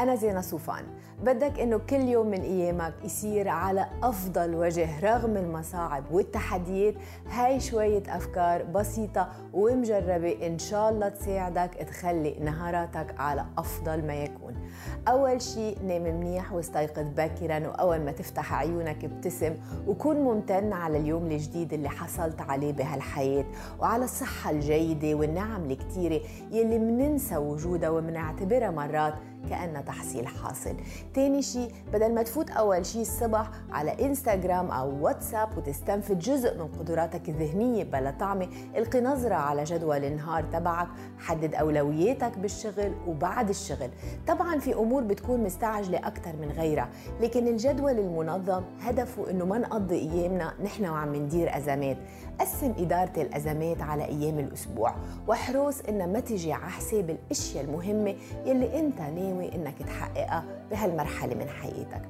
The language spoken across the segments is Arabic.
أنا زينة صوفان. بدك إنه كل يوم من أيامك يصير على أفضل وجه رغم المصاعب والتحديات. هاي شوية أفكار بسيطة ومجربة إن شاء الله تساعدك تخلي نهاراتك على أفضل ما يكون. أول شيء نام منيح واستيقظ باكرا وأول ما تفتح عيونك ابتسم وكون ممتن على اليوم الجديد اللي حصلت عليه بهالحياة. وعلى الصحة الجيدة والنعم الكتيرة يلي مننسى وجودها ومنعتبرها مرات كأنها تحصيل حاصل. تاني شيء بدل ما تفوت أول شيء الصبح على إنستغرام أو واتساب وتستنفذ جزء من قدراتك الذهنية بلا طعمة القي نظرة على جدول النهار تبعك. حدد أولوياتك بالشغل وبعد الشغل. طبعا في أمور بتكون مستعجلة أكثر من غيرها لكن الجدول المنظم هدفه إنه ما نقضي أيامنا نحن وعم ندير أزمات. قسم إدارة الأزمات على أيام الأسبوع واحرص إنها ما تجي على حساب الأشياء المهمة يلي أنت ناوي إنك تحققها بهالمرحلة من حياتك.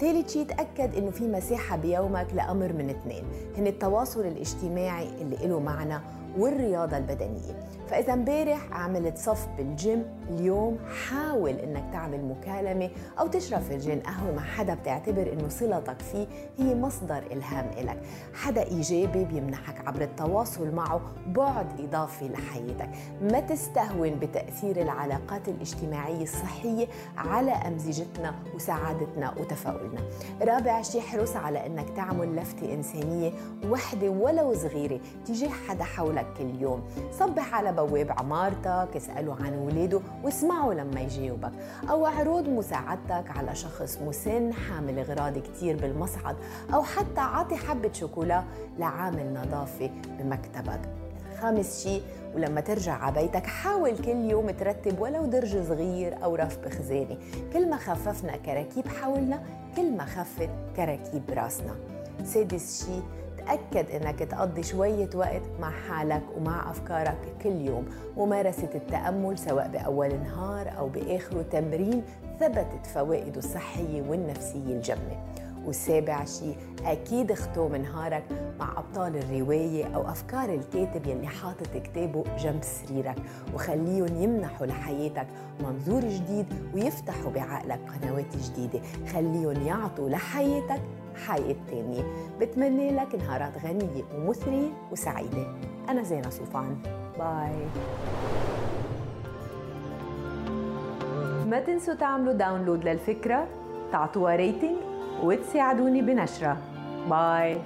ثالث شيء تأكد إنه في مساحة بيومك لأمر من اثنين هن التواصل الاجتماعي اللي له معنى والرياضة البدنية. فإذا امبارح عملت صف بالجيم اليوم حاول إنك تعمل مكالمة أو تشرب فنجان قهوة مع حدا بتعتبر إنه صلتك فيه هي مصدر إلهام إلك. حدا إيجابي بيمنحك عبر التواصل معه بعد إضافي لحياتك. ما تستهون بتأثير العلاقات الاجتماعية الصحية على أمزجتنا وسعادتنا وتفاؤلنا. رابع شيء حرص على إنك تعمل لفتة إنسانية وحدة ولو صغيرة تجاه حدا حولك. كل يوم صبح على بواب عمارتك اسأله عن ولاده واسمعه لما يجاوبك أو عروض مساعدتك على شخص مسن حامل أغراض كتير بالمصعد. أو حتى عاطي حبة شوكولا لعامل نظافة بمكتبك. خامس شيء ولما ترجع على بيتك حاول كل يوم ترتب ولو درج صغير أو رف بخزانة كل ما خففنا كراكيب حولنا كل ما خفت كراكيب راسنا. سادس شيء تأكد أنك تقضي شوية وقت مع حالك ومع أفكارك كل يوم. ممارسة التأمل سواء بأول نهار أو بآخره تمرين ثبتت فوائده الصحية والنفسية الجمة والسابع شيء أكيد اختم نهارك مع أبطال الرواية أو أفكار الكاتب يلي حاطط كتابه جنب سريرك. وخليهم يمنحوا لحياتك منظور جديد ويفتحوا بعقلك قنوات جديدة. خليهم يعطوا لحياتك حياة تانية بتمنى لك نهارات غنية ومثرية وسعيدة. أنا زينة صوفان. bye ما تنسوا تعملوا download للفكرة تعطوها rating وتساعدوني بنشرها bye